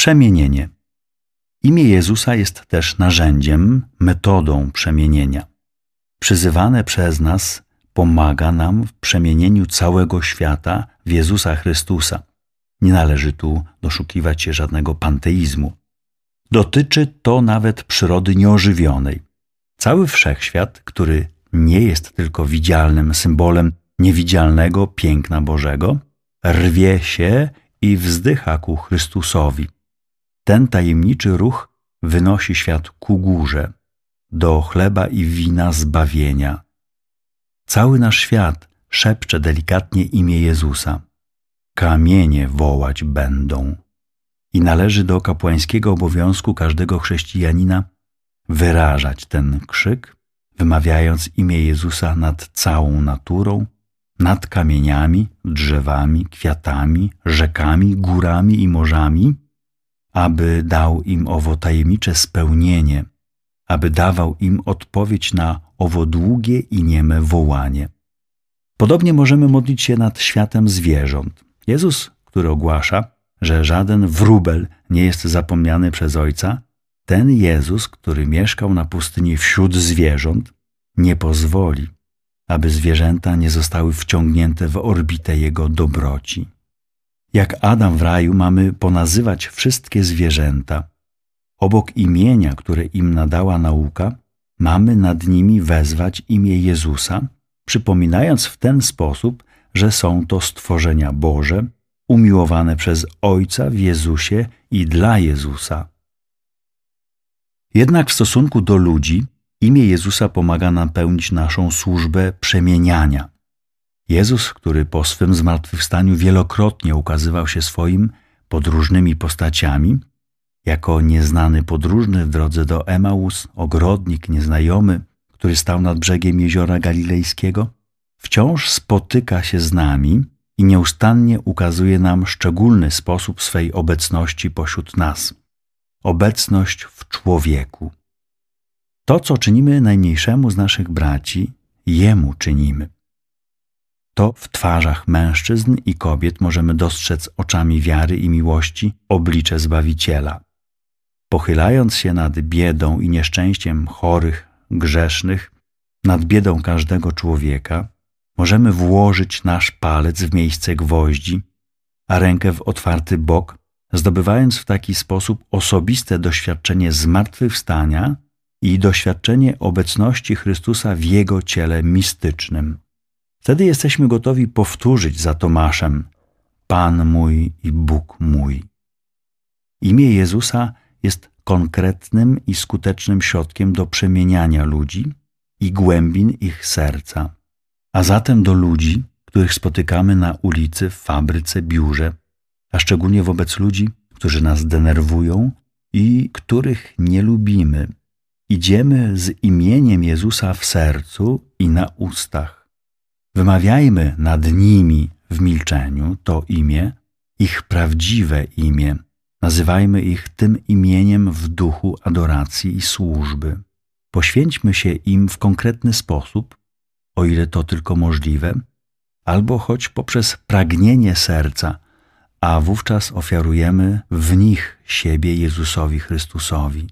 Przemienienie. Imię Jezusa jest też narzędziem, metodą przemienienia. Przyzywane przez nas pomaga nam w przemienieniu całego świata w Jezusa Chrystusa. Nie należy tu doszukiwać się żadnego panteizmu. Dotyczy to nawet przyrody nieożywionej. Cały wszechświat, który nie jest tylko widzialnym symbolem niewidzialnego piękna Bożego, rwie się i wzdycha ku Chrystusowi. Ten tajemniczy ruch wynosi świat ku górze, do chleba i wina zbawienia. Cały nasz świat szepcze delikatnie imię Jezusa. Kamienie wołać będą. I należy do kapłańskiego obowiązku każdego chrześcijanina wyrażać ten krzyk, wymawiając imię Jezusa nad całą naturą, nad kamieniami, drzewami, kwiatami, rzekami, górami i morzami, aby dał im owo tajemnicze spełnienie, aby dawał im odpowiedź na owo długie i nieme wołanie. Podobnie możemy modlić się nad światem zwierząt. Jezus, który ogłasza, że żaden wróbel nie jest zapomniany przez Ojca, ten Jezus, który mieszkał na pustyni wśród zwierząt, nie pozwoli, aby zwierzęta nie zostały wciągnięte w orbitę Jego dobroci. Jak Adam w raju mamy ponazywać wszystkie zwierzęta. Obok imienia, które im nadała nauka, mamy nad nimi wezwać imię Jezusa, przypominając w ten sposób, że są to stworzenia Boże, umiłowane przez Ojca w Jezusie i dla Jezusa. Jednak w stosunku do ludzi imię Jezusa pomaga nam pełnić naszą służbę przemieniania. Jezus, który po swym zmartwychwstaniu wielokrotnie ukazywał się swoim pod różnymi postaciami, jako nieznany podróżny w drodze do Emaus, ogrodnik nieznajomy, który stał nad brzegiem jeziora Galilejskiego, wciąż spotyka się z nami i nieustannie ukazuje nam szczególny sposób swej obecności pośród nas obecność w człowieku. To, co czynimy najmniejszemu z naszych braci, Jemu czynimy. To w twarzach mężczyzn i kobiet możemy dostrzec oczami wiary i miłości oblicze Zbawiciela. Pochylając się nad biedą i nieszczęściem chorych, grzesznych, nad biedą każdego człowieka, możemy włożyć nasz palec w miejsce gwoździ, a rękę w otwarty bok, zdobywając w taki sposób osobiste doświadczenie zmartwychwstania i doświadczenie obecności Chrystusa w Jego ciele mistycznym. Wtedy jesteśmy gotowi powtórzyć za Tomaszem Pan mój i Bóg mój. Imię Jezusa jest konkretnym i skutecznym środkiem do przemieniania ludzi i głębin ich serca, a zatem do ludzi, których spotykamy na ulicy, w fabryce, biurze, a szczególnie wobec ludzi, którzy nas denerwują i których nie lubimy. Idziemy z imieniem Jezusa w sercu i na ustach. Wymawiajmy nad nimi w milczeniu to imię, ich prawdziwe imię. Nazywajmy ich tym imieniem w duchu adoracji i służby. Poświęćmy się im w konkretny sposób, o ile to tylko możliwe, albo choć poprzez pragnienie serca – a wówczas ofiarujemy w nich siebie Jezusowi Chrystusowi.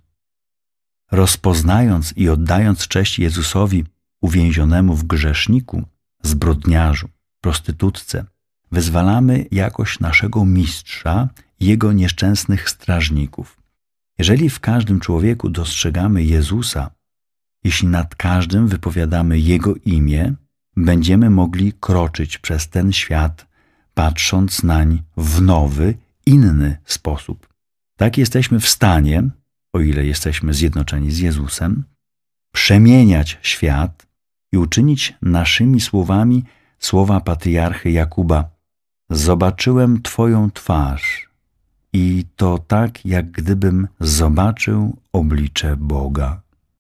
Rozpoznając i oddając cześć Jezusowi uwięzionemu w grzeszniku, zbrodniarzu, prostytutce, wyzwalamy jakość naszego mistrza jego nieszczęsnych strażników. Jeżeli w każdym człowieku dostrzegamy Jezusa, jeśli nad każdym wypowiadamy Jego imię, będziemy mogli kroczyć przez ten świat patrząc nań w nowy, inny sposób. Tak jesteśmy w stanie, o ile jesteśmy zjednoczeni z Jezusem, przemieniać świat i uczynić naszymi słowami słowa patriarchy Jakuba: Zobaczyłem Twoją twarz, i to tak, jak gdybym zobaczył oblicze Boga.